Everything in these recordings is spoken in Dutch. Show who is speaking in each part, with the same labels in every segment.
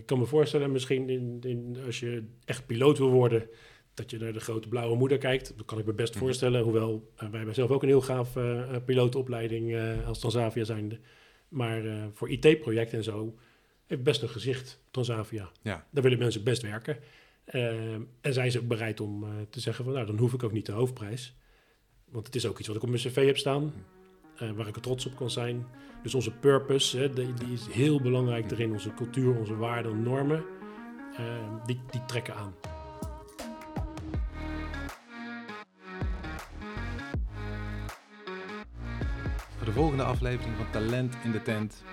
Speaker 1: Ik kan me voorstellen, misschien in, in, als je echt piloot wil worden, dat je naar de grote blauwe moeder kijkt. Dat kan ik me best
Speaker 2: Mhm.
Speaker 1: voorstellen. Hoewel eh, wij hebben zelf ook een heel gaaf eh pilootopleiding eh, als Transavia zijnde. Maar voor IT-projecten en zo heeft best een gezicht, Transavia.
Speaker 2: Ja.
Speaker 1: Daar willen mensen best werken. En zijn ze ook bereid om te zeggen van, nou, dan hoef ik ook niet de hoofdprijs. Want het is ook iets wat ik op mijn cv heb staan, eh, waar ik er trots op kan zijn. Dus onze purpose, hè, die, die is heel belangrijk erin. Onze cultuur, onze waarden, normen, eh, die, die trekken aan.
Speaker 2: Voor de volgende aflevering van Talent in de Tent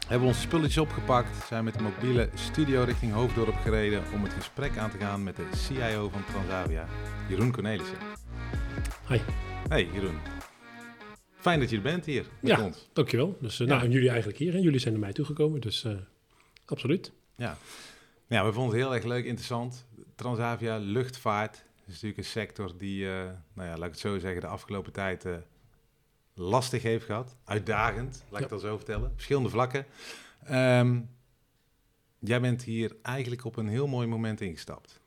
Speaker 2: hebben we onze spulletjes opgepakt, zijn met de mobiele studio richting Hoofddorp gereden om het gesprek aan te gaan met de CIO van Transavia, Jeroen Cornelissen.
Speaker 1: Hi.
Speaker 2: Hey Jeroen. Fijn dat je er bent hier met
Speaker 1: Ja.
Speaker 2: ons.
Speaker 1: Dankjewel. Dus eh,
Speaker 2: Ja.
Speaker 1: nou, en jullie eigenlijk hier. En jullie zijn naar mij toegekomen, dus eh, absoluut.
Speaker 2: Ja, we vonden het heel erg leuk, interessant. Transavia, luchtvaart, is natuurlijk een sector die, eh, nou ja, laat ik het zo zeggen, de afgelopen tijd lastig heeft gehad. Uitdagend, laat ik
Speaker 1: Ja.
Speaker 2: het al zo vertellen. Verschillende vlakken. Ehm, jij bent hier eigenlijk op een heel mooi moment ingestapt.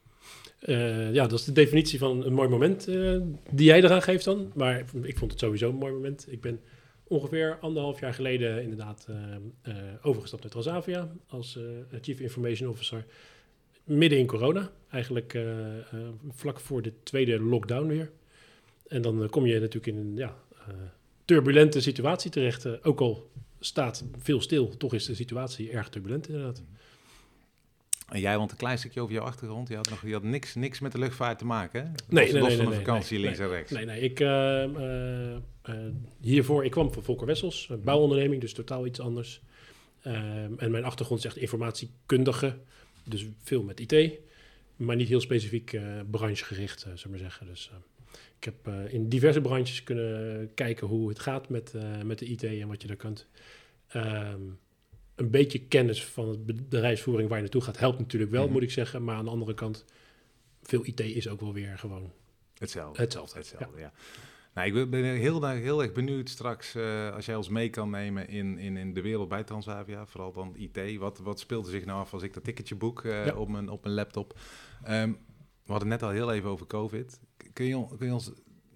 Speaker 1: Eh, ja, dat is de definitie van een mooi moment eh, die jij eraan geeft dan. Maar ik vond het sowieso een mooi moment. Ik ben ongeveer anderhalf jaar geleden inderdaad eh, overgestapt naar Transavia als Chief Information Officer. Midden in corona, eigenlijk vlak voor de tweede lockdown weer. En dan kom je natuurlijk in een ja, turbulente situatie terecht. Ook al staat veel stil, toch is de situatie erg turbulent inderdaad.
Speaker 2: En jij, want een klein stukje over jouw achtergrond, je had, nog, je had niks, niks met de luchtvaart te maken, hè?
Speaker 1: Nee,
Speaker 2: los,
Speaker 1: nee,
Speaker 2: los
Speaker 1: nee,
Speaker 2: van
Speaker 1: nee,
Speaker 2: de vakantie
Speaker 1: nee,
Speaker 2: links en rechts.
Speaker 1: Nee, nee, ik eh, eh, eh, hiervoor, ik kwam van Volker Wessels, een bouwonderneming, dus totaal iets anders. Ehm, en mijn achtergrond is echt informatiekundige, dus veel met IT, maar niet heel specifiek eh branchegericht, zullen we maar zeggen. Dus eh, ik heb in diverse branches kunnen kijken hoe het gaat met, met de IT en wat je daar kunt. Ehm, een beetje kennis van het bedrijfsvoering waar je naartoe gaat helpt natuurlijk wel,
Speaker 2: Mhm.
Speaker 1: moet ik zeggen. Maar aan de andere kant, veel IT is ook wel weer gewoon
Speaker 2: Hetzelfde.
Speaker 1: hetzelfde.
Speaker 2: Hetzelfde, ja. Nou, ik ben- heel, erg- heel erg benieuwd straks eh, als jij ons mee kan nemen in, in, in de wereld bij Transavia, vooral dan IT. Wat, wat speelt er zich nou af als ik dat ticketje boek eh,
Speaker 1: Ja.
Speaker 2: op, mijn, op mijn laptop? Ehm, we hadden net al heel even over COVID. Je, kun je ons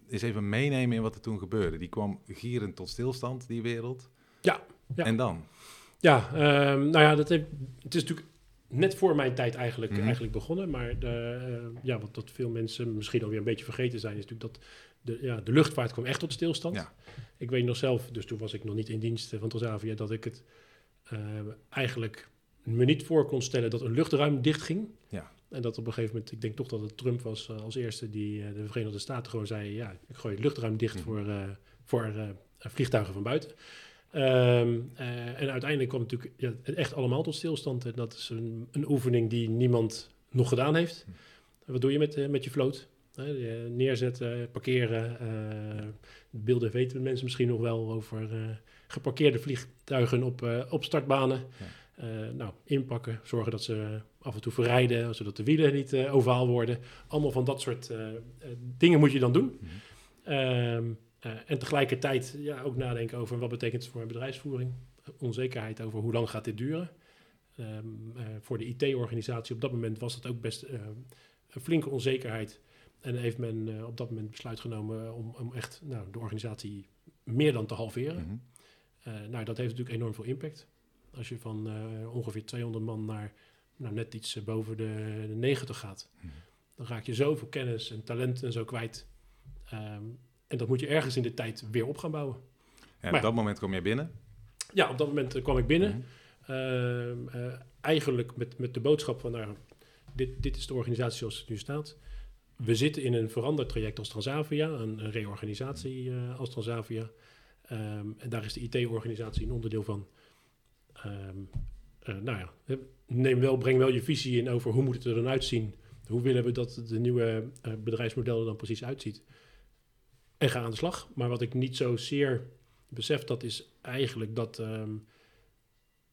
Speaker 2: eens even meenemen in wat er toen gebeurde? Die kwam gierend tot stilstand, die wereld.
Speaker 1: Ja, ja.
Speaker 2: En dan?
Speaker 1: Ja, ehm, nou ja, dat heeft, het is natuurlijk net voor mijn tijd eigenlijk,
Speaker 2: Mhm.
Speaker 1: eigenlijk begonnen. Maar de, eh, ja, wat dat veel mensen misschien alweer een beetje vergeten zijn, is natuurlijk dat de, ja, de luchtvaart kwam echt tot stilstand.
Speaker 2: Ja.
Speaker 1: Ik weet nog zelf, dus toen was ik nog niet in dienst van Transavia, dat ik het eh, eigenlijk me niet voor kon stellen dat een luchtruim dicht ging.
Speaker 2: Ja.
Speaker 1: En dat op een gegeven moment, ik denk toch dat het Trump was eh, als eerste die de Verenigde Staten gewoon zei, ja, ik gooi het luchtruim dicht
Speaker 2: Mhm.
Speaker 1: voor, voor vliegtuigen van buiten. Ehm, eh, en uiteindelijk kwam natuurlijk ja, het echt allemaal tot stilstand. En dat is een, een oefening die niemand nog gedaan heeft. Wat doe je met, eh, met je vloot? Neerzetten, parkeren. eh, beelden weten mensen misschien nog wel over geparkeerde vliegtuigen op, op startbanen. Nou, inpakken, zorgen dat ze af en toe verrijden, zodat de wielen niet ovaal worden. Allemaal van dat soort dingen moet je dan doen.
Speaker 2: Mhm.
Speaker 1: Ehm, eh, en tegelijkertijd ja, ook nadenken over wat betekent het voor mijn bedrijfsvoering. Onzekerheid over hoe lang gaat dit duren. Ehm, eh, voor de IT-organisatie op dat moment was dat ook best eh, een flinke onzekerheid. En heeft men eh, op dat moment besluit genomen om, om echt nou, de organisatie meer dan te halveren.
Speaker 2: Mhm.
Speaker 1: Nou, dat heeft natuurlijk enorm veel impact. Als je van ongeveer 200 man naar nou, net iets boven de, de 90 gaat,
Speaker 2: Mhm.
Speaker 1: dan raak je zoveel kennis en talent en zo kwijt. Ehm, en dat moet je ergens in de tijd weer op gaan bouwen.
Speaker 2: Ja, op dat moment kom jij binnen.
Speaker 1: Ja, op dat moment eh, kwam ik binnen.
Speaker 2: Mhm.
Speaker 1: Ehm, eh, eigenlijk met, met de boodschap van, nou, dit, dit is de organisatie zoals het nu staat. We zitten in een veranderd traject als Transavia, een, een reorganisatie eh, als Transavia. Ehm, en daar is de IT-organisatie een onderdeel van. Eh, nou ja, neem wel, breng wel je visie in over hoe moet het er dan uitzien. Hoe willen we dat de nieuwe bedrijfsmodel er dan precies uitziet. En ga aan de slag. Maar wat ik niet zozeer besef, dat is eigenlijk dat ehm,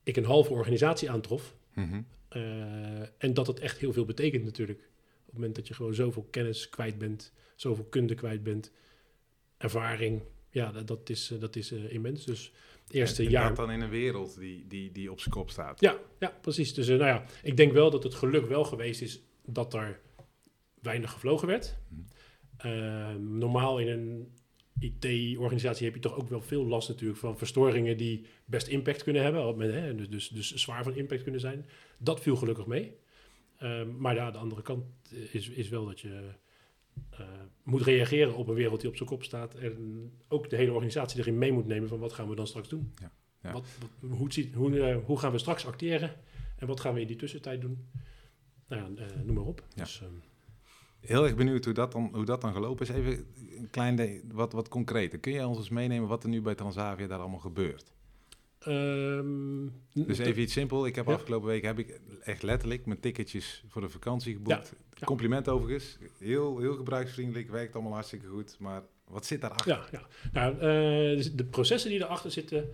Speaker 1: ik een halve organisatie aantrof.
Speaker 2: Mhm.
Speaker 1: Eh, en dat het echt heel veel betekent natuurlijk. Op het moment dat je gewoon zoveel kennis kwijt bent, zoveel kunde kwijt bent, ervaring, ja, dat, dat is, eh, dat is eh, immens. Dus eerste
Speaker 2: en, en
Speaker 1: jaar...
Speaker 2: dan in een wereld die, die, die op zijn kop staat.
Speaker 1: Ja, ja precies. Dus nou ja, ik denk wel dat het geluk wel geweest is dat er weinig gevlogen werd. Mm. Normaal in een IT-organisatie heb je toch ook wel veel last natuurlijk van verstoringen die best impact kunnen hebben, hè, dus, dus, dus zwaar van impact kunnen zijn. Dat viel gelukkig mee. Um, maar ja, de andere kant is, is wel dat je uh, moet reageren op een wereld die op zijn kop staat. En ook de hele organisatie erin mee moet nemen van wat gaan we dan straks doen. Ja, ja. Wat, wat, hoe, ziet, hoe, uh, hoe, gaan we straks acteren en wat gaan we in die tussentijd doen? Nou ja, noem maar op. Ja. Dus, um,
Speaker 2: Heel erg benieuwd hoe dat dan, hoe dat dan gelopen is. Even een klein wat, wat concreter. Kun je ons eens meenemen wat er nu bij Transavia daar allemaal gebeurt? Um, dus even iets simpel. Ik heb ja. afgelopen week heb ik echt letterlijk mijn ticketjes voor de vakantie geboekt. Ja. Compliment overigens. Heel, heel gebruiksvriendelijk, werkt allemaal hartstikke goed. Maar wat zit daarachter?
Speaker 1: Ja, ja. Nou, uh, de processen die erachter zitten,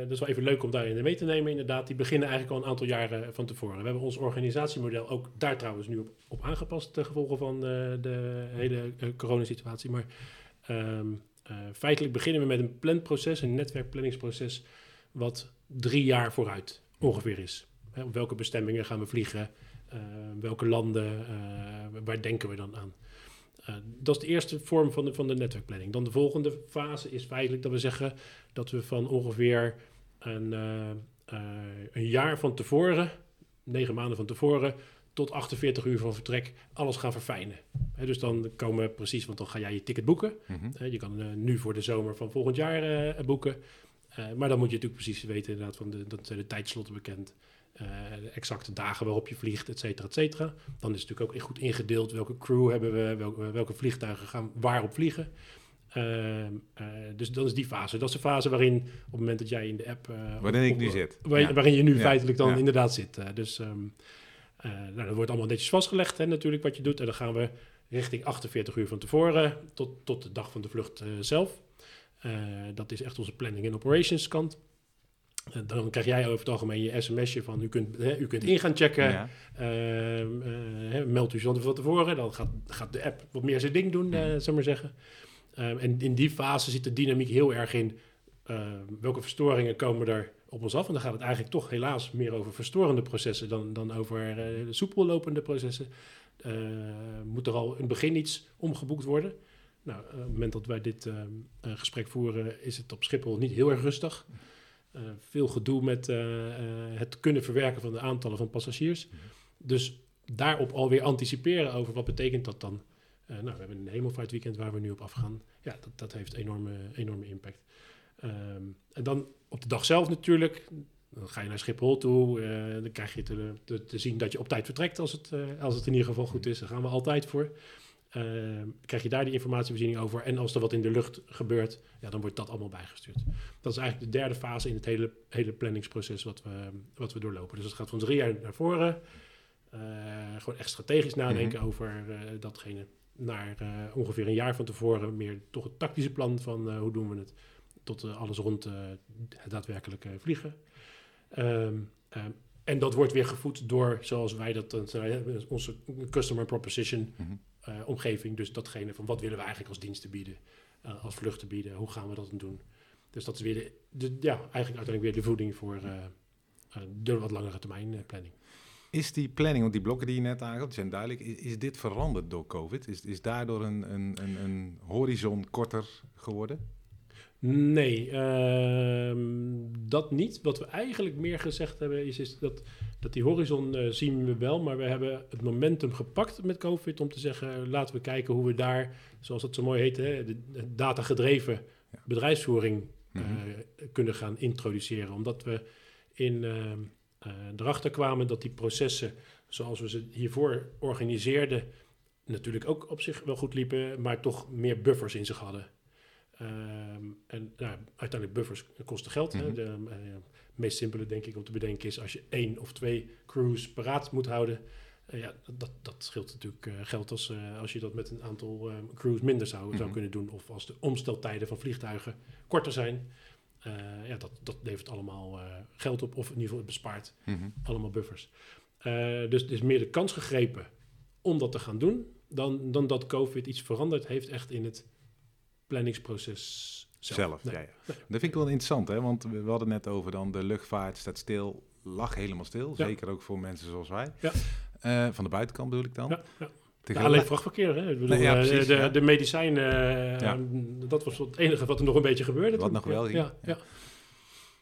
Speaker 1: dat is wel even leuk om daarin mee te nemen. Inderdaad, die beginnen eigenlijk al een aantal jaren van tevoren. We hebben ons organisatiemodel ook daar trouwens nu op, aangepast ten gevolge van uh, de hele coronasituatie. Maar um, feitelijk beginnen we met een planproces, een netwerkplanningsproces wat drie jaar vooruit ongeveer is. Op welke bestemmingen gaan we vliegen? Welke landen? Waar denken we dan aan? Uh, dat is de eerste vorm van de, van de netwerkplanning. Dan de volgende fase is feitelijk dat we zeggen dat we van ongeveer een, een jaar van tevoren, negen maanden van tevoren, tot 48 uur van vertrek alles gaan verfijnen. He, dus dan komen we precies, want dan ga jij je ticket boeken. Mm -hmm. je kan nu voor de zomer van volgend jaar boeken. Maar dan moet je natuurlijk precies weten, inderdaad, van de, dat zijn de tijdslotten bekend. Uh, de exacte dagen waarop je vliegt, et cetera, et cetera. Dan is het natuurlijk ook goed ingedeeld welke crew hebben we, welke, welke vliegtuigen gaan waarop vliegen. Uh, dus dan is die fase. Dat is de fase waarin op het moment dat jij in de app...
Speaker 2: waarin ik nu zit.
Speaker 1: Waar, ja. Waarin je nu ja. feitelijk dan ja. inderdaad zit. dus um, nou, dat wordt allemaal netjes vastgelegd hè, natuurlijk wat je doet. En dan gaan we richting 48 uur van tevoren tot, tot de dag van de vlucht zelf. Dat is echt onze planning en operations kant. Uh, dan krijg jij over het algemeen je sms'je van u kunt, hè, u kunt in gaan checken. Ja. Uh, meld u van tevoren. Dan gaat, gaat de app wat meer zijn ding doen, ja. zal maar zeggen. en in die fase zit de dynamiek heel erg in welke verstoringen komen er op ons af. En dan gaat het eigenlijk toch helaas meer over verstorende processen dan, dan over soepel lopende processen. moet er al in het begin iets omgeboekt worden. Nou, op het moment dat wij dit uh, uh, gesprek voeren, is het op Schiphol niet heel erg rustig. Uh, veel gedoe met het kunnen verwerken van de aantallen van passagiers. Dus daarop alweer anticiperen over wat betekent dat dan. nou, we hebben een hemelvaart weekend waar we nu op afgaan. Ja, dat, dat heeft enorme, enorme impact. Um, en dan op de dag zelf natuurlijk. Dan ga je naar Schiphol toe. dan krijg je te, te, te, zien dat je op tijd vertrekt als het, als het in ieder geval goed is. Daar gaan we altijd voor. Uh, krijg je daar die informatievoorziening over. En als er wat in de lucht gebeurt, ja, dan wordt dat allemaal bijgestuurd. Dat is eigenlijk de derde fase in het hele, hele planningsproces wat we, wat we doorlopen. Dus het gaat van drie jaar naar voren. Uh, gewoon echt strategisch nadenken mm -hmm. over uh, datgene. Naar ongeveer een jaar van tevoren meer toch het tactische plan van hoe doen we het. Tot alles rond het daadwerkelijk vliegen. Um, en dat wordt weer gevoed door, zoals wij dat, onze customer proposition mm -hmm uh, omgeving. Dus datgene van wat willen we eigenlijk als diensten bieden, uh, als vluchten bieden, hoe gaan we dat dan doen. Dus dat is weer de, de ja, eigenlijk uiteindelijk weer de voeding voor uh, de wat langere termijn planning.
Speaker 2: Is die planning, want die blokken die je net aangaf, zijn duidelijk. Is, is dit veranderd door COVID? Is, is daardoor een, een, een, een horizon korter geworden?
Speaker 1: Nee, uh, dat niet. Wat we eigenlijk meer gezegd hebben is, is dat, dat die horizon uh, zien we wel, maar we hebben het momentum gepakt met COVID om te zeggen, laten we kijken hoe we daar, zoals het zo mooi heet, hè, de, datagedreven ja. bedrijfsvoering uh, mm -hmm. kunnen gaan introduceren. Omdat we in, eh, erachter kwamen dat die processen, zoals we ze hiervoor organiseerden, natuurlijk ook op zich wel goed liepen, maar toch meer buffers in zich hadden. Um, en nou, uiteindelijk buffers kosten geld. Mm -hmm. hè? De uh, meest simpele, denk ik, om te bedenken is als je één of twee crews paraat moet houden. Uh, ja, dat, dat scheelt natuurlijk uh, geld als, als je dat met een aantal crews minder zou, mm -hmm. zou kunnen doen. Of als de omsteltijden van vliegtuigen korter zijn. ja, dat, dat levert allemaal geld op, of in ieder geval het bespaart mm -hmm. allemaal buffers. dus er is meer de kans gegrepen om dat te gaan doen, dan, dan dat COVID iets veranderd heeft echt in het planningsproces zelf.
Speaker 2: Zelf,
Speaker 1: Nee.
Speaker 2: ja, ja. Dat vind ik wel interessant, hè? want we hadden net over dan de luchtvaart staat stil, lag helemaal stil.
Speaker 1: Ja.
Speaker 2: Zeker ook voor mensen zoals wij.
Speaker 1: Ja.
Speaker 2: Eh, van de buitenkant bedoel ik dan.
Speaker 1: Ja, ja. Alleen vrachtverkeer, hè? Ik bedoel,
Speaker 2: Nee, ja,
Speaker 1: eh,
Speaker 2: precies,
Speaker 1: de,
Speaker 2: ja.
Speaker 1: de medicijnen, eh, dat was het enige wat er nog een beetje gebeurde.
Speaker 2: Wat
Speaker 1: toen.
Speaker 2: nog wel
Speaker 1: ja,
Speaker 2: ging.
Speaker 1: Ja, ja.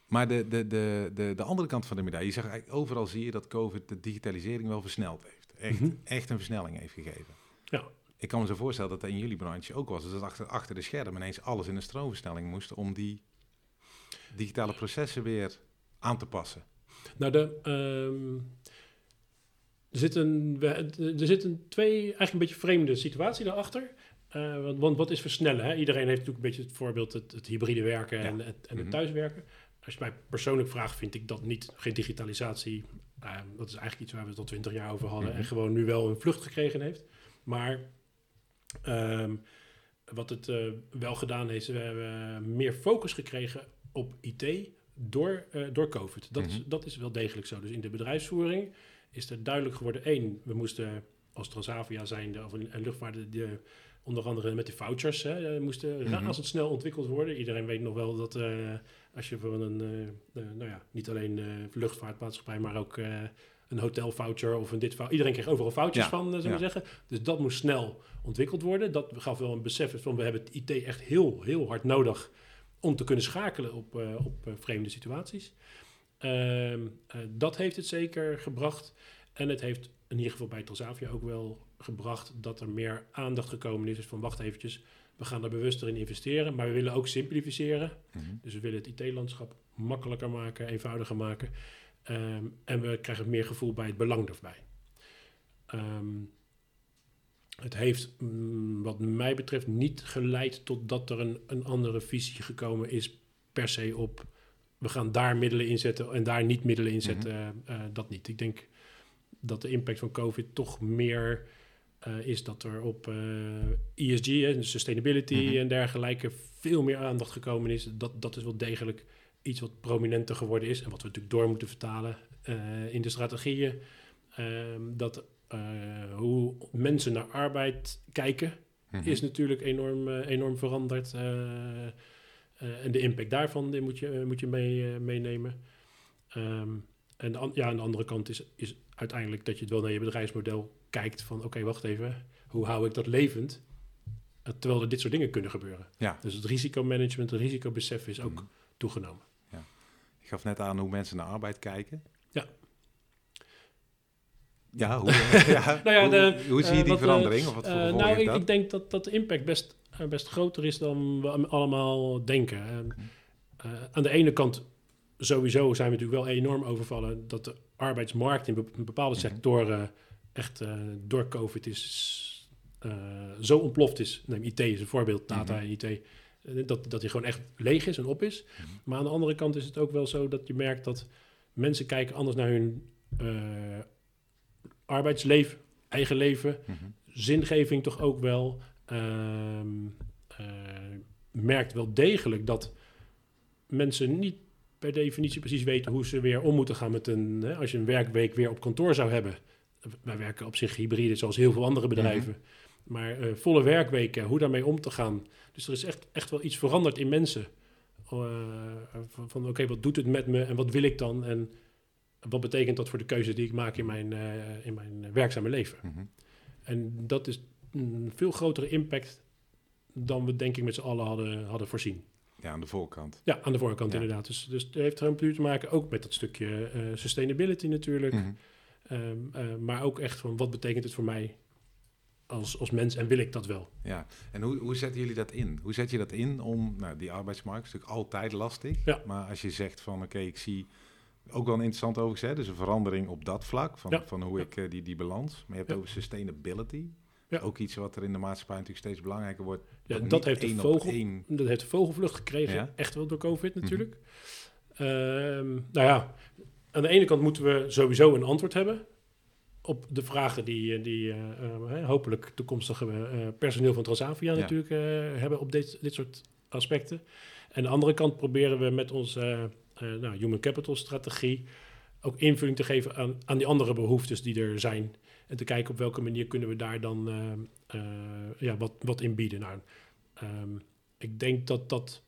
Speaker 2: Maar de, de, de, de, de andere kant van de medaille, je eigenlijk overal zie je dat COVID de digitalisering wel versneld heeft. Echt,
Speaker 1: Mhm.
Speaker 2: echt een versnelling heeft gegeven.
Speaker 1: Ja.
Speaker 2: Ik kan me zo voorstellen dat dat in jullie branche ook was. Dus dat achter, achter de schermen ineens alles in een stroomversnelling moest om die digitale processen weer aan te passen.
Speaker 1: Nou, de, ehm, er zitten, er zitten twee eigenlijk een beetje vreemde situatie daarachter. Eh, want, want wat is versnellen? Hè? Iedereen heeft natuurlijk een beetje het voorbeeld het, het hybride werken
Speaker 2: Ja.
Speaker 1: en, het, en
Speaker 2: Mhm.
Speaker 1: het thuiswerken. Als je mij persoonlijk vraagt, vind ik dat niet, geen digitalisatie. eh, dat is eigenlijk iets waar we het al twintig jaar over hadden
Speaker 2: Mhm.
Speaker 1: en gewoon nu wel een vlucht gekregen heeft. Maar ehm, wat het eh, wel gedaan heeft, we hebben meer focus gekregen op IT door, eh, door COVID. Dat, is,
Speaker 2: Mhm.
Speaker 1: dat is wel degelijk zo. Dus in de bedrijfsvoering is er duidelijk geworden, één, we moesten als Transavia zijnde, of een, luchtvaart, de, onder andere met de vouchers, hè, eh, moesten
Speaker 2: Mhm.
Speaker 1: razendsnel ontwikkeld worden. Iedereen weet nog wel dat eh, als je voor een, eh, eh, nou ja, niet alleen eh luchtvaartmaatschappij, maar ook eh, een hotelvoucher of een dit voucher. Iedereen kreeg overal vouchers
Speaker 2: Ja,
Speaker 1: van, eh, zullen we
Speaker 2: ja.
Speaker 1: zeggen. Dus dat moest snel ontwikkeld worden. Dat gaf wel een besef van we hebben het IT echt heel, heel hard nodig om te kunnen schakelen op, eh, op eh, vreemde situaties. Ehm, eh, dat heeft het zeker gebracht. En het heeft in ieder geval bij Transavia ook wel gebracht dat er meer aandacht gekomen is. Dus van wacht eventjes, we gaan er bewuster in investeren, maar we willen ook simplificeren.
Speaker 2: Mhm.
Speaker 1: Dus we willen het IT-landschap makkelijker maken, eenvoudiger maken. Ehm, en we krijgen meer gevoel bij het belang erbij. Ehm, het heeft, mm, wat mij betreft, niet geleid tot dat er een, een andere visie gekomen is per se op we gaan daar middelen inzetten en daar niet middelen inzetten. eh, eh, dat niet. Ik denk dat de impact van COVID toch meer eh, is dat er op ESG, hè, dus sustainability
Speaker 2: Mhm.
Speaker 1: en dergelijke, veel meer aandacht gekomen is. Dat, dat is wel degelijk iets wat prominenter geworden is en wat we natuurlijk door moeten vertalen eh, in de strategieën. Ehm, dat eh, hoe mensen naar arbeid kijken,
Speaker 2: Mhm.
Speaker 1: is natuurlijk enorm, eh, enorm veranderd. en de impact daarvan die moet je, moet je mee, meenemen. Ehm, en de ja, aan de andere kant is, is uiteindelijk dat je het wel naar je bedrijfsmodel kijkt van oké, wacht even, hoe hou ik dat levend? Terwijl er dit soort dingen kunnen gebeuren.
Speaker 2: Ja.
Speaker 1: Dus het risicomanagement, het risicobesef is ook
Speaker 2: Mhm.
Speaker 1: toegenomen.
Speaker 2: Je gaf net aan hoe mensen naar arbeid kijken.
Speaker 1: Ja.
Speaker 2: Ja, hoe, ja,
Speaker 1: Nou ja,
Speaker 2: hoe,
Speaker 1: de,
Speaker 2: hoe zie je
Speaker 1: eh,
Speaker 2: die
Speaker 1: wat, eh,
Speaker 2: verandering? Of wat voor
Speaker 1: Eh, nou, ik, ik denk dat, dat de impact best, best groter is dan we allemaal denken. En, aan de ene kant, sowieso zijn we natuurlijk wel enorm overvallen dat de arbeidsmarkt in be- bepaalde
Speaker 2: Mhm.
Speaker 1: sectoren echt door COVID is zo ontploft is. Neem IT is een voorbeeld, data
Speaker 2: Mhm.
Speaker 1: en IT. Eh, Dat, dat die gewoon echt leeg is en op is.
Speaker 2: Mhm.
Speaker 1: Maar aan de andere kant is het ook wel zo dat je merkt dat mensen kijken anders naar hun eh, arbeidsleven, eigen leven
Speaker 2: Mhm.
Speaker 1: zingeving toch ook wel. eh, merkt wel degelijk dat mensen niet per definitie precies weten hoe ze weer om moeten gaan met een. Hè, als je een werkweek weer op kantoor zou hebben. Wij werken op zich hybride, zoals heel veel andere bedrijven. Maar eh, volle werkweken, hoe daarmee om te gaan. Dus er is echt, echt wel iets veranderd in mensen. Eh, van van oké, wat doet het met me en wat wil ik dan? En wat betekent dat voor de keuze die ik maak in mijn, eh, in mijn werkzame leven?
Speaker 2: Mhm.
Speaker 1: En dat is een veel grotere impact dan we denk ik met z'n allen hadden, hadden voorzien.
Speaker 2: Ja, aan de voorkant.
Speaker 1: Ja, aan de voorkant
Speaker 2: Ja.
Speaker 1: inderdaad. Dus, dus het heeft er een puur te maken ook met dat stukje eh, sustainability natuurlijk.
Speaker 2: Mhm.
Speaker 1: Ehm, eh, maar ook echt van wat betekent het voor mij als, als mens en wil ik dat wel?
Speaker 2: Ja, en hoe, hoe zetten jullie dat in? Hoe zet je dat in om, nou, die arbeidsmarkt is natuurlijk altijd lastig.
Speaker 1: Ja.
Speaker 2: Maar als je zegt van, oké, ik zie ook wel een interessant overigens, hè, dus een verandering op dat vlak, van,
Speaker 1: Ja.
Speaker 2: van hoe
Speaker 1: Ja.
Speaker 2: ik eh, die, die balans. Maar je hebt over sustainability.
Speaker 1: Ja.
Speaker 2: Ook iets wat er in de maatschappij natuurlijk steeds belangrijker wordt.
Speaker 1: Ja, dat heeft de vogel-
Speaker 2: één-
Speaker 1: Dat heeft de vogelvlucht gekregen,
Speaker 2: Ja.
Speaker 1: echt wel door COVID
Speaker 2: Mhm.
Speaker 1: natuurlijk. Ehm, nou ja, aan de ene kant moeten we sowieso een antwoord hebben op de vragen die, eh, die eh, eh, hopelijk toekomstige personeel van Transavia
Speaker 2: Ja.
Speaker 1: natuurlijk hebben op dit, dit soort aspecten. En aan de andere kant proberen we met onze nou, human capital strategie ook invulling te geven aan, aan die andere behoeftes die er zijn. En te kijken op welke manier kunnen we daar dan ja, wat, wat in bieden. Nou, ehm, ik denk dat dat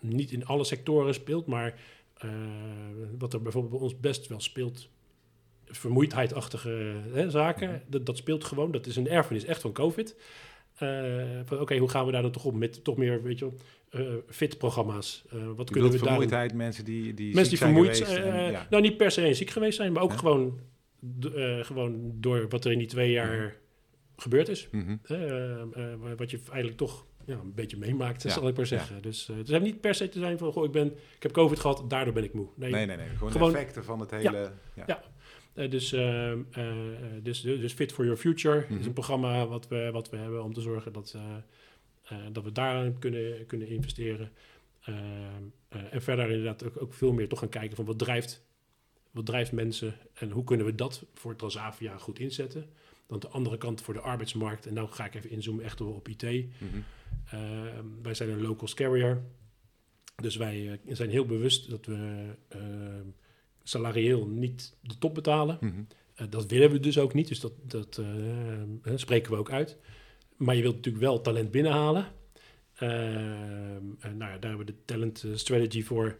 Speaker 1: niet in alle sectoren speelt, maar wat er bijvoorbeeld bij ons best wel speelt, vermoeidheidachtige hè, zaken,
Speaker 2: Mhm.
Speaker 1: dat, dat speelt gewoon. Dat is een erfenis echt van COVID. Eh, oké, hoe gaan we daar dan toch op met toch meer, weet je wel, eh, fit-programma's? Eh, wat
Speaker 2: Je
Speaker 1: kunnen we daar
Speaker 2: vermoeidheid, mensen die, die
Speaker 1: Mensen die vermoeid zijn,
Speaker 2: en-
Speaker 1: eh,
Speaker 2: ja.
Speaker 1: nou niet per se ziek geweest zijn, maar ook
Speaker 2: Ja.
Speaker 1: gewoon, eh, gewoon door wat er in die twee jaar gebeurd is.
Speaker 2: Mhm.
Speaker 1: Eh, eh, wat je eigenlijk toch ja, een beetje meemaakt, zal ik maar zeggen. Dus eh, het heeft niet per se te zijn van, goh, ik, ben, ik heb COVID gehad, daardoor ben ik moe. Nee,
Speaker 2: Nee, nee, nee. Gewoon,
Speaker 1: Gewoon-
Speaker 2: de effecten van het hele... Ja.
Speaker 1: Eh, dus, eh, eh, dus, dus Fit for Your Future
Speaker 2: Mhm.
Speaker 1: is een programma wat we, wat we hebben om te zorgen dat, dat we daarin kunnen, kunnen investeren. En verder inderdaad ook, ook veel meer toch gaan kijken van wat drijft, wat drijft mensen en hoe kunnen we dat voor Transavia goed inzetten. Dan de andere kant voor de arbeidsmarkt. En nou ga ik even inzoomen echt op IT.
Speaker 2: Mhm.
Speaker 1: Eh, wij zijn een local carrier. Dus wij zijn heel bewust dat we eh, salarieel niet de top betalen.
Speaker 2: Mhm.
Speaker 1: Eh, dat willen we dus ook niet, dus dat, dat eh, spreken we ook uit. Maar je wilt natuurlijk wel talent binnenhalen. Eh, en nou ja, daar hebben we de talent strategy voor,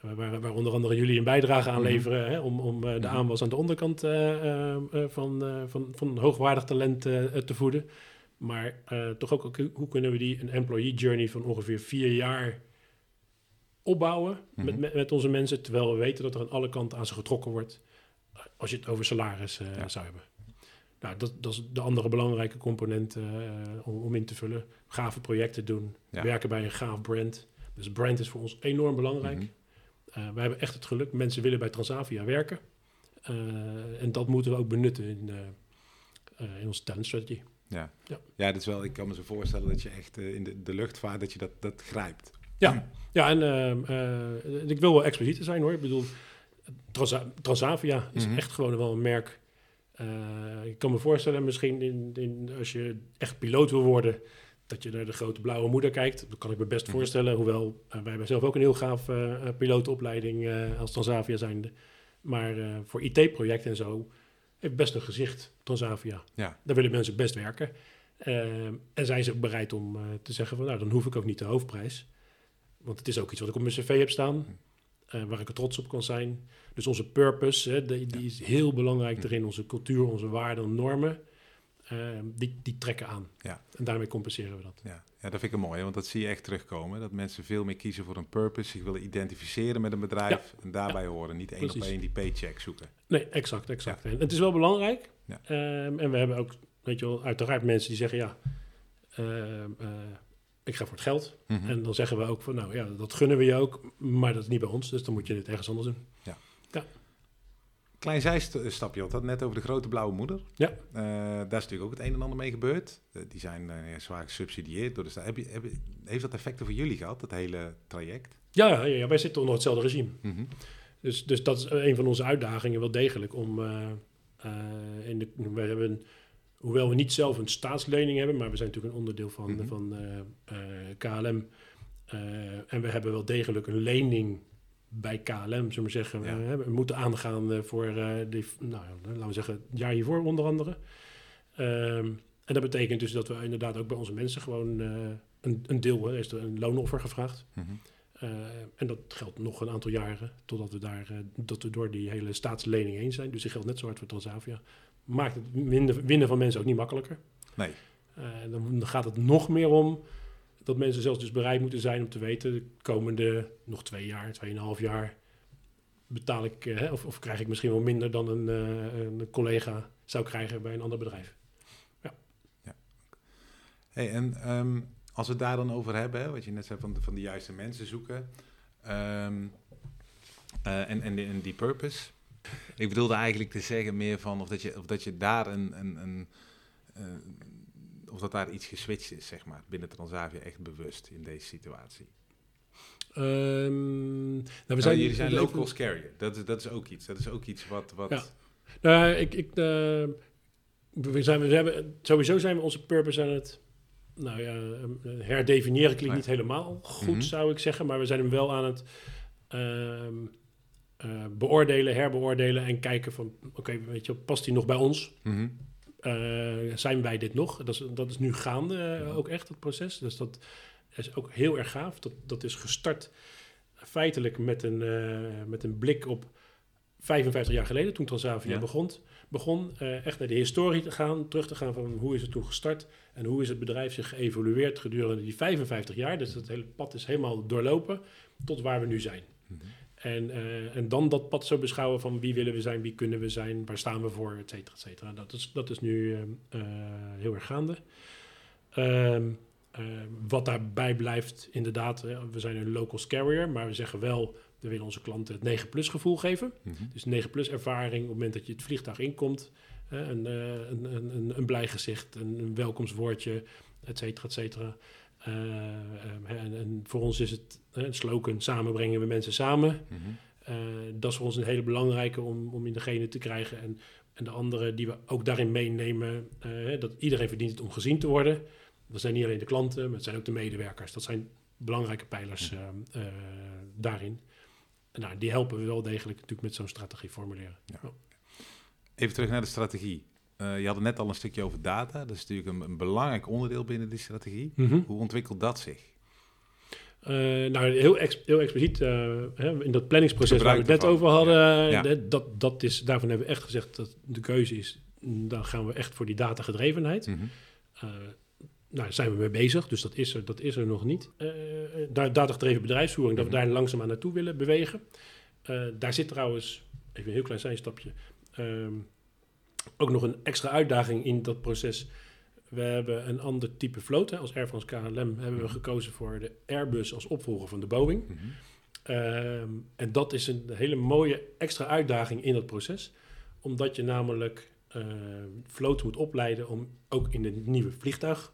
Speaker 1: waar, waar onder andere jullie een bijdrage aan
Speaker 2: Mhm.
Speaker 1: leveren, hè, om, om de
Speaker 2: Mhm.
Speaker 1: aanwas aan de onderkant van, van, van hoogwaardig talent te voeden. Maar toch ook, ook, hoe kunnen we die een employee journey van ongeveer vier jaar opbouwen met,
Speaker 2: Mhm.
Speaker 1: met, met onze mensen, terwijl we weten dat er aan alle kanten aan ze getrokken wordt als je het over salaris eh,
Speaker 2: Ja.
Speaker 1: zou hebben. Nou, dat, dat is de andere belangrijke component eh, om, om in te vullen. Gave projecten doen,
Speaker 2: Ja.
Speaker 1: werken bij een gaaf brand. Dus brand is voor ons enorm belangrijk.
Speaker 2: Mhm.
Speaker 1: Eh, wij hebben echt het geluk, mensen willen bij Transavia werken. Eh, en dat moeten we ook benutten in, eh, eh, in onze talent strategy.
Speaker 2: Ja.
Speaker 1: Ja.
Speaker 2: ja, dat is wel, ik kan me zo voorstellen dat je echt eh, in de, de luchtvaart, dat je dat, dat grijpt.
Speaker 1: Ja, ja en ehm, eh, ik wil wel explicieter zijn hoor. Ik bedoel, Transa- Transavia is
Speaker 2: Mhm.
Speaker 1: echt gewoon wel een merk. Eh, ik kan me voorstellen, misschien in, in, als je echt piloot wil worden, dat je naar de grote blauwe moeder kijkt. Dat kan ik me best
Speaker 2: Mhm.
Speaker 1: voorstellen. Hoewel, eh, wij hebben zelf ook een heel gaaf pilootopleiding als Transavia zijnde. Maar voor IT-projecten en zo heeft best een gezicht, Transavia.
Speaker 2: Ja.
Speaker 1: Daar willen mensen best werken. Ehm, en zijn ze ook bereid om te zeggen van, nou, dan hoef ik ook niet de hoofdprijs. Want het is ook iets wat ik op mijn cv heb staan, eh, waar ik er trots op kan zijn. Dus onze purpose, hè, die, die is heel belangrijk
Speaker 2: Hm.
Speaker 1: erin. Onze cultuur, onze waarden, normen, ehm, die, die trekken aan.
Speaker 2: Ja.
Speaker 1: En daarmee compenseren we dat.
Speaker 2: Ja. ja, dat vind ik mooi, want dat zie je echt terugkomen. Dat mensen veel meer kiezen voor een purpose, zich willen identificeren met een bedrijf en daarbij horen. Niet één op één die paycheck zoeken.
Speaker 1: Nee, exact, exact. En het is wel belangrijk.
Speaker 2: Ja.
Speaker 1: Ehm, en we hebben ook, weet je wel, uiteraard mensen die zeggen, ja, ehm, eh, ik ga voor het geld.
Speaker 2: Mhm.
Speaker 1: En dan zeggen we ook van, nou ja, dat gunnen we je ook, maar dat is niet bij ons. Dus dan moet je het ergens anders doen.
Speaker 2: Klein zijstapje, want dat net over de grote blauwe moeder.
Speaker 1: Ja.
Speaker 2: Eh, daar is natuurlijk ook het een en ander mee gebeurd. Eh, die zijn eh, zwaar gesubsidieerd door de staat. Heb je, heb je- heeft dat effecten voor jullie gehad, dat hele traject?
Speaker 1: Ja, ja, ja, wij zitten onder hetzelfde regime.
Speaker 2: Mhm.
Speaker 1: Dus, dus dat is een van onze uitdagingen wel degelijk om... in de, we hebben, hoewel we niet zelf een staatslening hebben, maar we zijn natuurlijk een onderdeel van,
Speaker 2: Mhm.
Speaker 1: van eh, eh, KLM. Eh, en we hebben wel degelijk een lening bij KLM, zullen we zeggen.
Speaker 2: Ja.
Speaker 1: We moeten aangaan voor, die, nou, laten we zeggen, het jaar hiervoor onder andere. Ehm, en dat betekent dus dat we inderdaad ook bij onze mensen gewoon een, een deel, hè, is er een loonoffer gevraagd.
Speaker 2: Mhm.
Speaker 1: En dat geldt nog een aantal jaren totdat we, daar, dat we door die hele staatslening heen zijn. Dus die geldt net zo hard voor Transavia. Maakt het winnen, winnen van mensen ook niet makkelijker.
Speaker 2: Nee.
Speaker 1: Eh, dan, gaat het nog meer om dat mensen zelfs dus bereid moeten zijn om te weten... de komende nog twee jaar, tweeënhalf jaar... betaal ik, eh, of, of krijg ik misschien wel minder dan een, eh, een collega zou krijgen bij een ander bedrijf.
Speaker 2: Hey, en ehm, als we het daar dan over hebben, hè, wat je net zei van de, van de juiste mensen zoeken ehm, eh, en, en die purpose. Ik bedoelde eigenlijk te zeggen meer van of dat je, of dat je daar een, een, een eh, of dat daar iets geswitcht is, zeg maar, binnen Transavia echt bewust in deze situatie.
Speaker 1: Ehm, nou, we
Speaker 2: Nou,
Speaker 1: zijn,
Speaker 2: jullie zijn local carrier. Dat is, dat is ook iets. Dat is ook iets wat. wat
Speaker 1: Ja. Nou, ik, ik, eh, we zijn, we hebben, sowieso zijn we onze purpose aan het nou ja, eh, herdefiniëren. Klinkt niet helemaal goed,
Speaker 2: Mhm.
Speaker 1: zou ik zeggen. Maar we zijn hem wel aan het ehm, eh, beoordelen, herbeoordelen en kijken van... Oké, weet je, past hij nog bij ons?
Speaker 2: Mhm.
Speaker 1: Eh, zijn wij dit nog? Dat is, dat is nu gaande eh, ook echt, het proces. Dus dat, is ook heel erg gaaf. Dat, dat is gestart feitelijk met een, met een blik op 55 jaar geleden, toen Transavia
Speaker 2: Ja.
Speaker 1: begon. Begon echt naar de historie te gaan, terug te gaan van hoe is het toen gestart en hoe is het bedrijf zich geëvolueerd gedurende die 55 jaar. Dus het hele pad is helemaal doorlopen tot waar we nu zijn.
Speaker 2: Mhm.
Speaker 1: En, eh, en dan dat pad zo beschouwen van wie willen we zijn, wie kunnen we zijn, waar staan we voor, et cetera, et cetera. Dat is, dat is nu eh, eh, heel erg gaande. Ehm, eh, wat daarbij blijft, inderdaad, we zijn een local carrier, maar we zeggen wel, we willen onze klanten het 9-plus gevoel geven.
Speaker 2: Mhm.
Speaker 1: Dus 9-plus ervaring op het moment dat je het vliegtuig inkomt. een, een, een, een, blij gezicht, een, een welkomstwoordje, et cetera, et cetera. Eh, ehm, hè, en, en voor ons is het slogan, samen brengen we mensen samen.
Speaker 2: Mhm.
Speaker 1: Eh, dat is voor ons een hele belangrijke om, om in degene te krijgen. En, en de andere die we ook daarin meenemen, eh, dat iedereen verdient het om gezien te worden. Dat zijn niet alleen de klanten, maar het zijn ook de medewerkers. Dat zijn belangrijke pijlers eh, eh, daarin. En nou, die helpen we wel degelijk natuurlijk met zo'n strategie formuleren.
Speaker 2: Ja. Even terug naar de strategie. Eh, je had het net al een stukje over data. Dat is natuurlijk een, een belangrijk onderdeel binnen die strategie. Hoe ontwikkelt dat zich?
Speaker 1: Eh, nou, heel, ex- heel expliciet, eh, hè, in dat planningsproces waar we het net over hadden,
Speaker 2: Ja.
Speaker 1: dat, dat is, daarvan hebben we echt gezegd dat de keuze is, mm, dan gaan we echt voor die datagedrevenheid.
Speaker 2: Mhm.
Speaker 1: Nou, daar zijn we mee bezig, dus dat is er, dat is er nog niet. Da- datagedreven bedrijfsvoering, dat we
Speaker 2: Mhm.
Speaker 1: daar langzaamaan naartoe willen bewegen. Daar zit trouwens, even een heel klein zijstapje, ehm, ook nog een extra uitdaging in dat proces. We hebben een ander type vloot. Hè. Als Air France KLM hebben we
Speaker 2: Mhm.
Speaker 1: gekozen voor de Airbus als opvolger van de Boeing.
Speaker 2: Mhm.
Speaker 1: Ehm, en dat is een hele mooie extra uitdaging in dat proces. Omdat je namelijk uh, vloot moet opleiden om ook in een nieuwe vliegtuig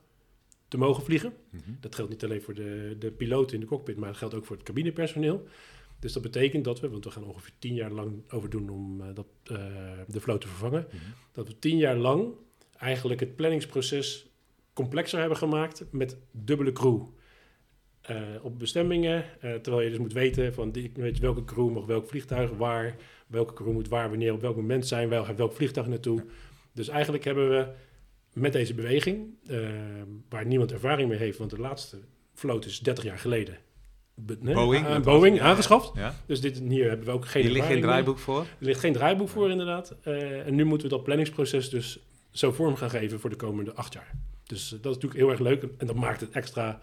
Speaker 1: te mogen vliegen.
Speaker 2: Mhm.
Speaker 1: Dat geldt niet alleen voor de, de piloten in de cockpit, maar dat geldt ook voor het cabinepersoneel. Dus dat betekent dat we, want we gaan ongeveer tien jaar lang over doen om eh, dat, eh, de vloot te vervangen,
Speaker 2: Mhm.
Speaker 1: dat we tien jaar lang eigenlijk het planningsproces complexer hebben gemaakt met dubbele crew. Eh, op bestemmingen, terwijl je dus moet weten van die, weet je, welke crew mag welk vliegtuig waar, welke crew moet waar, wanneer, op welk moment zijn, wel welk vliegtuig naartoe. Dus eigenlijk hebben we met deze beweging, waar niemand ervaring mee heeft, want de laatste vloot is 30 jaar geleden. Nee,
Speaker 2: Boeing, dat
Speaker 1: Boeing aangeschaft.
Speaker 2: Ja.
Speaker 1: Dus dit, hier hebben we ook geen
Speaker 2: Hier ligt geen
Speaker 1: mee.
Speaker 2: draaiboek voor.
Speaker 1: Er ligt geen draaiboek voor, inderdaad. Eh, en nu moeten we dat planningsproces dus zo vorm gaan geven voor de komende acht jaar. Dus eh, dat is natuurlijk heel erg leuk. En dat maakt het extra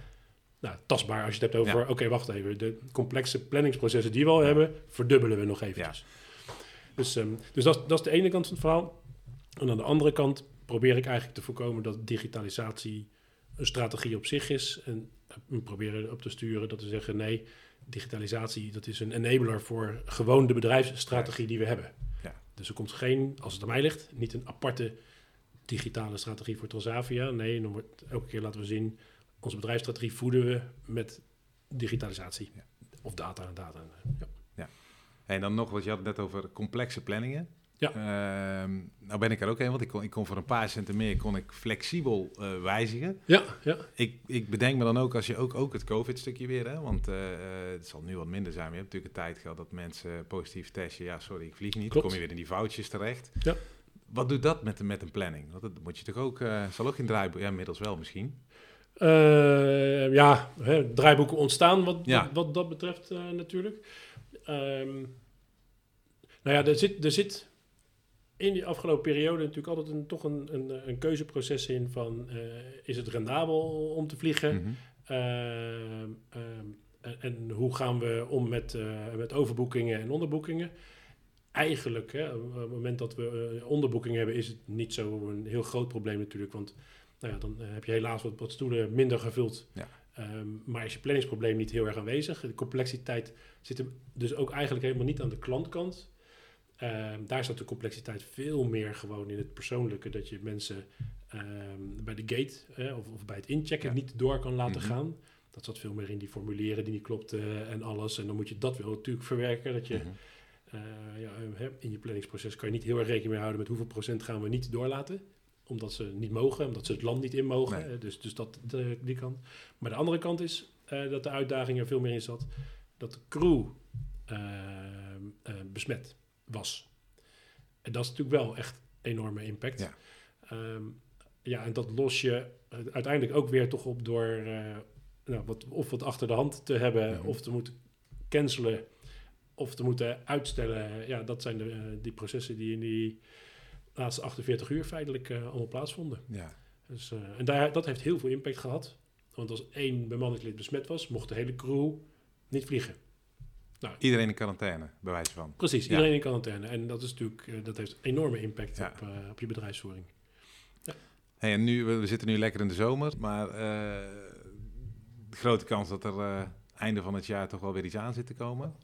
Speaker 1: nou, tastbaar als je het hebt over...
Speaker 2: Ja.
Speaker 1: oké, wacht even. De complexe planningsprocessen die we al hebben... verdubbelen we nog eventjes. Dus, ehm, dus dat, dat is de ene kant van het verhaal. En aan de andere kant probeer ik eigenlijk te voorkomen... dat digitalisatie een strategie op zich is. En eh, proberen op te sturen dat we zeggen... nee, digitalisatie dat is een enabler voor gewoon de bedrijfsstrategie die we hebben.
Speaker 2: Ja.
Speaker 1: Dus er komt geen, als het aan mij ligt, niet een aparte digitale strategie voor Transavia. Nee, dan wordt elke keer laten we zien, onze bedrijfsstrategie voeden we met digitalisatie.
Speaker 2: Ja.
Speaker 1: Of data en data. Ja.
Speaker 2: En dan nog, wat je had het net over complexe planningen.
Speaker 1: Ja.
Speaker 2: Ehm, nou ben ik er ook een, want ik kon, ik kon voor een paar centen meer kon ik flexibel eh, wijzigen.
Speaker 1: ja, ja.
Speaker 2: Ik, ik bedenk me dan ook als je ook, ook het COVID-stukje weer, hè, want eh, eh, het zal nu wat minder zijn. Je hebt natuurlijk een tijd gehad dat mensen positief testen. Ja, sorry, ik vlieg niet. Dan kom je weer in die foutjes terecht.
Speaker 1: Ja.
Speaker 2: Wat doet dat met, met een planning? Want dat moet je toch ook, zal ook geen draaiboek, ja, inmiddels wel misschien.
Speaker 1: Ja, hè, draaiboeken ontstaan wat,
Speaker 2: Ja.
Speaker 1: wat, wat dat betreft natuurlijk. Ehm, nou ja, er zit, er zit in die afgelopen periode natuurlijk altijd een, toch een, een, een keuzeproces in van... eh, is het rendabel om te vliegen?
Speaker 2: Mhm.
Speaker 1: Ehm, ehm, en, en hoe gaan we om met, eh, met overboekingen en onderboekingen? Eigenlijk, hè, op het moment dat we eh, onderboekingen hebben, is het niet zo een heel groot probleem natuurlijk. Want nou ja, dan eh, heb je helaas wat, wat stoelen minder gevuld.
Speaker 2: Ja.
Speaker 1: Ehm, maar is je planningsprobleem niet heel erg aanwezig. De complexiteit zit hem dus ook eigenlijk helemaal niet aan de klantkant. Ehm, daar staat de complexiteit veel meer gewoon in het persoonlijke. Dat je mensen ehm, bij de gate eh, of, of bij het inchecken
Speaker 2: Ja.
Speaker 1: niet door kan laten
Speaker 2: Mhm.
Speaker 1: gaan. Dat zat veel meer in die formulieren die niet klopten en alles. En dan moet je dat wel natuurlijk verwerken. Dat je
Speaker 2: Mhm.
Speaker 1: eh, ja, hè, in je planningsproces kan je niet heel erg rekening mee houden met hoeveel procent gaan we niet doorlaten. Omdat ze niet mogen, omdat ze het land niet in mogen.
Speaker 2: Nee.
Speaker 1: Dus, dus dat, de, die kant. Maar de andere kant is eh, dat de uitdaging er veel meer in zat. Dat de crew eh, besmet was. En dat is natuurlijk wel echt enorme impact.
Speaker 2: Ja.
Speaker 1: Ehm, ja, en dat los je eh, uiteindelijk ook weer toch op door eh, nou, wat, of wat achter de hand te hebben, of te moeten cancelen, of te moeten uitstellen. Ja, dat zijn de, eh, die processen die in die laatste 48 uur feitelijk allemaal plaatsvonden.
Speaker 2: Ja.
Speaker 1: Dus, en daar, dat heeft heel veel impact gehad. Want als één bemanningslid besmet was, mocht de hele crew niet vliegen.
Speaker 2: Iedereen in quarantaine, bij wijze van.
Speaker 1: Precies,
Speaker 2: Ja.
Speaker 1: iedereen in quarantaine. En dat, is natuurlijk, eh, dat heeft enorme impact
Speaker 2: Ja.
Speaker 1: op, eh, op je bedrijfsvoering.
Speaker 2: Hey, en nu, we zitten nu lekker in de zomer, maar eh, de grote kans dat er einde van het jaar toch wel weer iets aan zit te komen.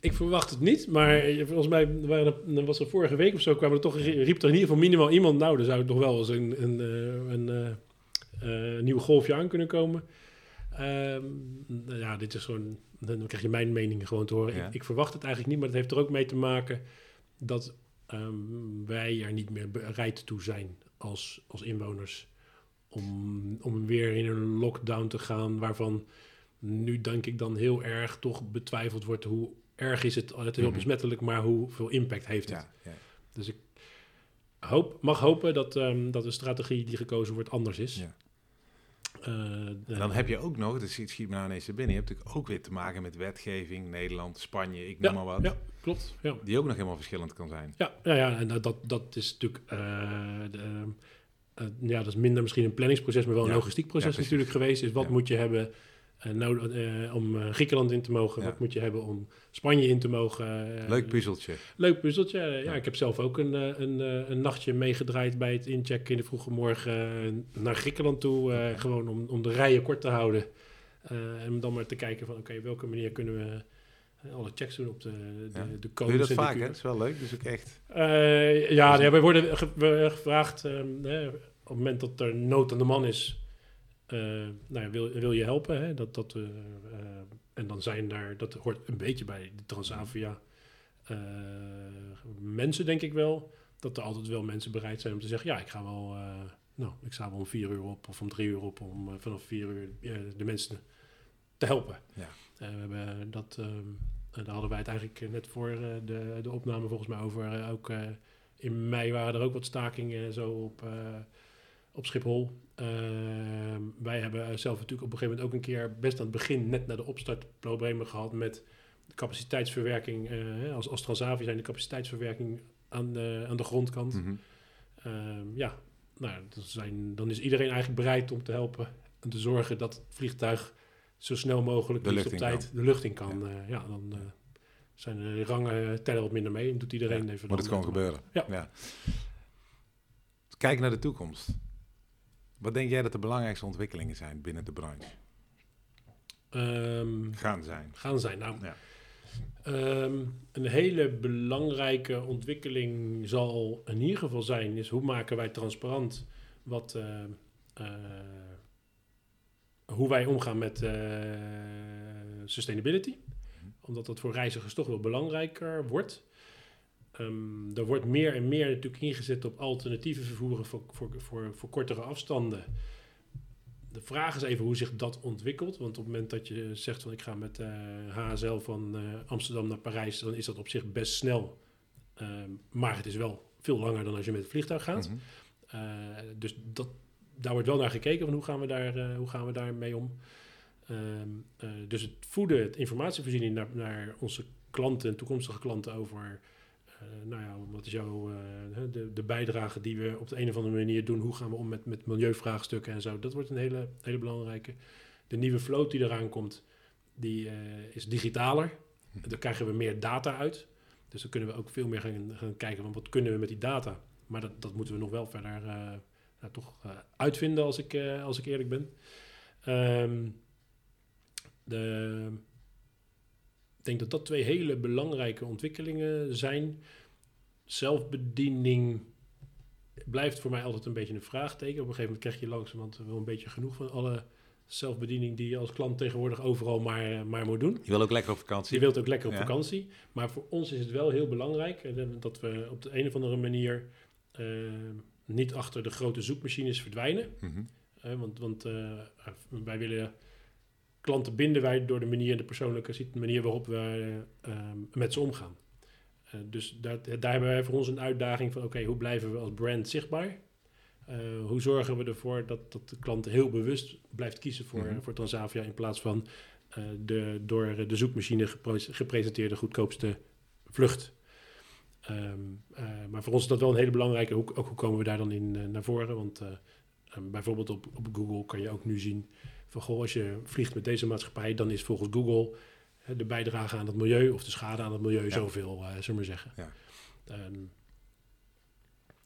Speaker 1: Ik verwacht het niet, maar volgens mij waren er, was er vorige week of zo, kwam er toch, riep er in ieder geval minimaal iemand, nou, er zou toch wel eens een, een, een, eh, nieuw golfje aan kunnen komen. Ehm, nou ja, dit is gewoon, dan krijg je mijn mening gewoon te horen.
Speaker 2: Ja.
Speaker 1: Ik, ik verwacht het eigenlijk niet, maar het heeft er ook mee te maken dat ehm, wij er niet meer bereid toe zijn als, als inwoners om, om weer in een lockdown te gaan, waarvan nu denk ik dan heel erg toch betwijfeld wordt hoe erg is het, het is heel
Speaker 2: Mhm.
Speaker 1: besmettelijk, maar hoeveel impact heeft het.
Speaker 2: Ja, ja.
Speaker 1: Dus ik hoop, mag hopen dat, ehm, dat de strategie die gekozen wordt anders is.
Speaker 2: Ja.
Speaker 1: Eh,
Speaker 2: En dan heb je ook nog, dus het schiet me nou ineens binnen, je hebt natuurlijk ook weer te maken met wetgeving, Nederland, Spanje, ik noem maar wat,
Speaker 1: ja, klopt. Ja.
Speaker 2: die ook nog helemaal verschillend kan zijn.
Speaker 1: Ja, ja, ja en dat, dat, is natuurlijk. eh, de, ehm, eh, ja, dat is minder misschien een planningsproces, maar wel een
Speaker 2: Ja.
Speaker 1: logistiek proces
Speaker 2: Ja,
Speaker 1: natuurlijk geweest. Is wat
Speaker 2: Ja.
Speaker 1: moet je hebben eh, eh, om eh, Griekenland in te mogen?
Speaker 2: Ja.
Speaker 1: Wat moet je hebben om Spanje in te mogen? Eh,
Speaker 2: Leuk puzzeltje.
Speaker 1: Leuk puzzeltje. Ja,
Speaker 2: Ja.
Speaker 1: ik heb zelf ook een, eh, een, eh, een nachtje meegedraaid bij het inchecken in de vroege morgen eh, naar Griekenland toe. eh, Gewoon om, om de rijen kort te houden. Eh, en dan maar te kijken van oké, welke manier kunnen we eh, alle checks doen op de, de,
Speaker 2: Ja.
Speaker 1: de
Speaker 2: Doe
Speaker 1: codes
Speaker 2: je dat vaak, hè? Dat is wel leuk, dus ook echt.
Speaker 1: Eh, ja, ja, wij worden ge- we- gevraagd ehm, hè, op het moment dat er nood aan de man is. Eh, nou ja, wil, wil je helpen? Hè? Dat, dat, eh, eh, en dan zijn daar, dat hoort een beetje bij de Transavia mensen, denk ik wel. Dat er altijd wel mensen bereid zijn om te zeggen: Ja, ik ga wel, nou, ik sta wel om vier uur op of om drie uur op om vanaf vier uur de mensen te helpen.
Speaker 2: Ja.
Speaker 1: We hebben dat, daar hadden wij het eigenlijk net voor de, de opname volgens mij over. ook in mei waren er ook wat stakingen en zo op, op Schiphol. Ehm, wij hebben zelf natuurlijk op een gegeven moment ook een keer, best aan het begin, net na de opstart, problemen gehad met de capaciteitsverwerking. eh, als, als Transavia zijn de capaciteitsverwerking aan de, aan de grondkant.
Speaker 2: Mhm.
Speaker 1: Ehm, ja, nou, dan, zijn, dan is iedereen eigenlijk bereid om te helpen en te zorgen dat het vliegtuig zo snel mogelijk
Speaker 2: De
Speaker 1: op tijd de lucht in kan. Ja, ja dan eh, zijn de rangen tellen wat minder mee en doet iedereen
Speaker 2: Ja,
Speaker 1: even.
Speaker 2: Moet het gewoon gebeuren.
Speaker 1: Ja.
Speaker 2: Kijk naar de toekomst. Wat denk jij dat de belangrijkste ontwikkelingen zijn binnen de branche?
Speaker 1: Ehm,
Speaker 2: Gaan zijn.
Speaker 1: gaan zijn. Nou,
Speaker 2: Ja.
Speaker 1: ehm, een hele belangrijke ontwikkeling zal in ieder geval zijn, is hoe maken wij transparant wat, eh, eh, hoe wij omgaan met eh, sustainability. Omdat dat voor reizigers toch wel belangrijker wordt. Ehm, er wordt meer en meer natuurlijk ingezet op alternatieve vervoeren voor, voor, voor, voor kortere afstanden. De vraag is even hoe zich dat ontwikkelt. Want op het moment dat je zegt van ik ga met eh, HSL van eh, Amsterdam naar Parijs, dan is dat op zich best snel. Ehm, maar het is wel veel langer dan als je met het vliegtuig gaat.
Speaker 2: Mhm.
Speaker 1: Uh, dus dat, daar wordt wel naar gekeken van hoe gaan we daar, uh, hoe gaan we daar mee om. Um, uh, dus het voeden, het informatievoorziening naar, naar onze klanten en toekomstige klanten over, uh, nou ja, wat is jouw, de, de bijdrage die we op de een of andere manier doen, hoe gaan we om met, met milieuvraagstukken en zo. Dat wordt een hele, hele belangrijke. De nieuwe vloot die eraan komt, die uh, is digitaler. Daar krijgen we meer data uit. Dus dan kunnen we ook veel meer gaan, gaan kijken van wat kunnen we met die data. Maar dat, dat moeten we nog wel verder uh, nou, toch uh, uitvinden als ik, uh, als ik eerlijk ben. Um, de, ik denk dat dat twee hele belangrijke ontwikkelingen zijn. Zelfbediening blijft voor mij altijd een beetje een vraagteken. Op een gegeven moment krijg je langzamerhand wel een beetje genoeg van alle zelfbediening die je als klant tegenwoordig overal maar, maar moet doen.
Speaker 2: Je wil ook lekker op vakantie.
Speaker 1: Je wilt ook lekker op
Speaker 2: Ja.
Speaker 1: vakantie. Maar voor ons is het wel heel belangrijk eh, dat we op de een of andere manier uh, niet achter de grote zoekmachines verdwijnen.
Speaker 2: Mhm.
Speaker 1: Uh, want want uh, wij willen klanten binden wij door de manier de persoonlijke manier waarop we met ze omgaan. dus daar, daar hebben wij voor ons een uitdaging van oké, okay, hoe blijven we als brand zichtbaar? hoe zorgen we ervoor dat, dat de klant heel bewust blijft kiezen voor,
Speaker 2: Mhm.
Speaker 1: voor Transavia in plaats van de door de zoekmachine gepresenteerde goedkoopste vlucht. Ehm, maar voor ons is dat wel een hele belangrijke. Hoe, ook hoe komen we daar dan in naar voren? Want ehm, bijvoorbeeld op, op Google kan je ook nu zien van goh, als je vliegt met deze maatschappij, dan is volgens Google de bijdrage aan het milieu of de schade aan het milieu
Speaker 2: Ja.
Speaker 1: zoveel, uh, zullen we maar zeggen.
Speaker 2: Ja.
Speaker 1: Ehm,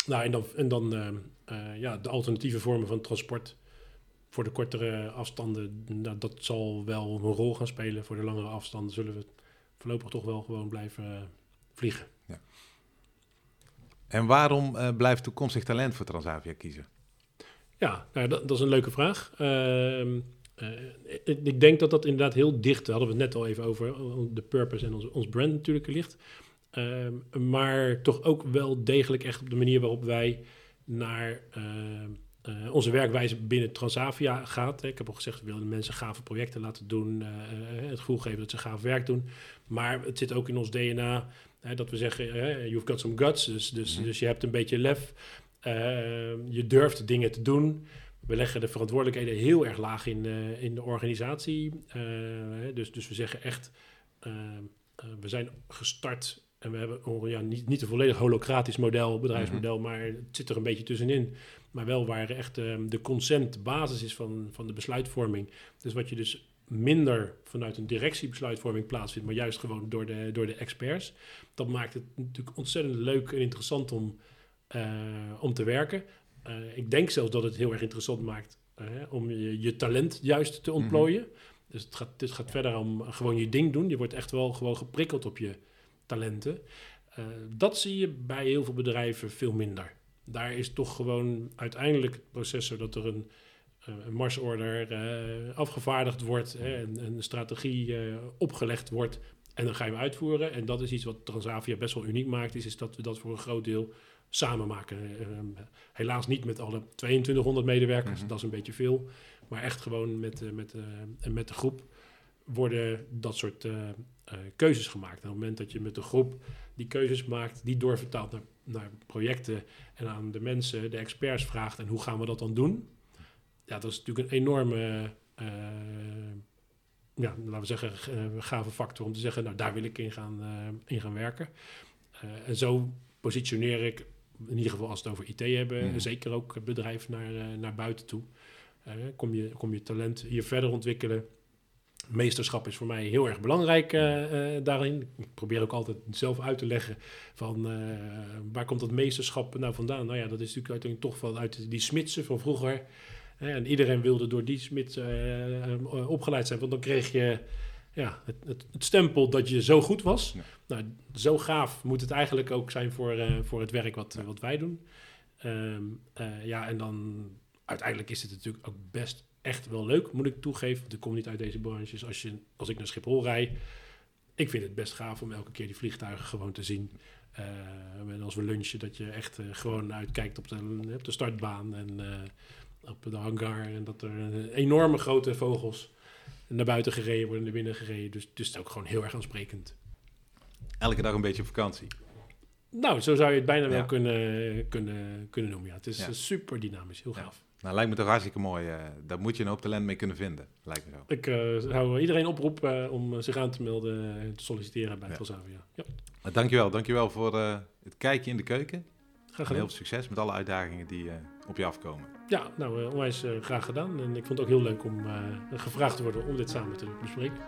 Speaker 1: nou, en dan, en dan ehm, eh, ja, de alternatieve vormen van transport voor de kortere afstanden, nou, dat zal wel een rol gaan spelen. Voor de langere afstanden zullen we voorlopig toch wel gewoon blijven vliegen.
Speaker 2: Ja. En waarom blijft toekomstig talent voor Transavia kiezen?
Speaker 1: Ja, nou, dat, dat, is een leuke vraag. Uh, uh, ik, denk dat dat inderdaad heel dicht, daar hadden we het net al even over, de purpose en ons, ons brand natuurlijk ligt. Uh, maar toch ook wel degelijk echt op de manier waarop wij naar uh, onze werkwijze binnen Transavia gaat. Ik heb al gezegd, we willen mensen gave projecten laten doen, het gevoel geven dat ze gaaf werk doen. Maar het zit ook in ons DNA dat we zeggen, you've got some guts, dus, dus, -hmm. dus je hebt een beetje lef. Uh, je durft dingen te doen. We leggen de verantwoordelijkheden heel erg laag in, uh, in de organisatie. Uh, dus, dus we zeggen echt, we zijn gestart en we hebben oh, ja, niet, niet een volledig holocratisch model, bedrijfsmodel, mm -hmm. maar het zit er een beetje tussenin. Maar wel waar echt de consent de basis is van, van de besluitvorming. Dus wat je dus minder vanuit een directiebesluitvorming plaatsvindt, maar juist gewoon door de, door de experts. Dat maakt het natuurlijk ontzettend leuk en interessant om, uh, om te werken. Uh, ik denk zelfs dat het heel erg interessant maakt uh, om je, je, talent juist te ontplooien. Mm -hmm. Dus het gaat, het gaat verder om gewoon je ding doen. Je wordt echt wel gewoon geprikkeld op je talenten. dat zie je bij heel veel bedrijven veel minder. Daar is toch gewoon uiteindelijk het proces zodat er een een marsorder afgevaardigd wordt, hè, en een strategie opgelegd wordt en dan ga je hem uitvoeren. En dat is iets wat Transavia best wel uniek maakt, is, is dat we dat voor een groot deel samen maken. Uh, helaas niet met alle 2200 medewerkers, mm -hmm. dat is een beetje veel, maar echt gewoon met, met, met de groep worden dat soort keuzes gemaakt. En op het moment dat je met de groep die keuzes maakt, die doorvertaalt naar, naar projecten en aan de mensen, de experts vraagt en hoe gaan we dat dan doen? ja, dat is natuurlijk een enorme, uh, ja, laten we zeggen, uh, gave factor om te zeggen, nou daar wil ik in gaan, uh, in gaan werken. en zo positioneer ik, in ieder geval als we het over IT hebben, mm. zeker ook het bedrijf naar, naar buiten toe. kom, je, kom je talent hier verder ontwikkelen. Meesterschap is voor mij heel erg belangrijk daarin. Ik probeer ook altijd zelf uit te leggen van waar komt dat meesterschap nou vandaan? Nou ja, dat is natuurlijk uiteindelijk toch vanuit die smidsen van vroeger. En iedereen wilde door die smid uh, opgeleid zijn, want dan kreeg je ja, het, het, het, stempel dat je zo goed was. Ja. Nou, zo gaaf moet het eigenlijk ook zijn voor, uh, voor het werk wat, ja. wat wij doen. Um, uh, ja, en dan uiteindelijk is het natuurlijk ook best echt wel leuk, moet ik toegeven. Want ik kom niet uit deze branches. Als, je, als ik naar Schiphol rijd, ik vind het best gaaf om elke keer die vliegtuigen gewoon te zien. Uh, en als we lunchen, dat je echt gewoon uitkijkt op de, op de startbaan en op de hangar. En dat er enorme grote vogels naar buiten gereden worden, naar binnen gereden. Dus, dus het is ook gewoon heel erg aansprekend.
Speaker 2: Elke dag een beetje op vakantie.
Speaker 1: Nou, zo zou je het bijna ja. wel kunnen, kunnen, kunnen noemen. Ja. Het is ja. super dynamisch, heel gaaf.
Speaker 2: Nou, lijkt me toch hartstikke mooi. Uh, daar moet je een hoop talent mee kunnen vinden, lijkt me zo.
Speaker 1: Ik uh, zou iedereen oproepen uh, om zich aan te melden en te solliciteren bij ja. Transavia. Ja.
Speaker 2: Nou, dankjewel, dankjewel voor het kijkje in de keuken.
Speaker 1: Graag
Speaker 2: gedaan. Heel veel succes met alle uitdagingen die op je afkomen.
Speaker 1: Ja, nou, onwijs graag gedaan. En ik vond het ook heel leuk om gevraagd te worden om dit samen te bespreken.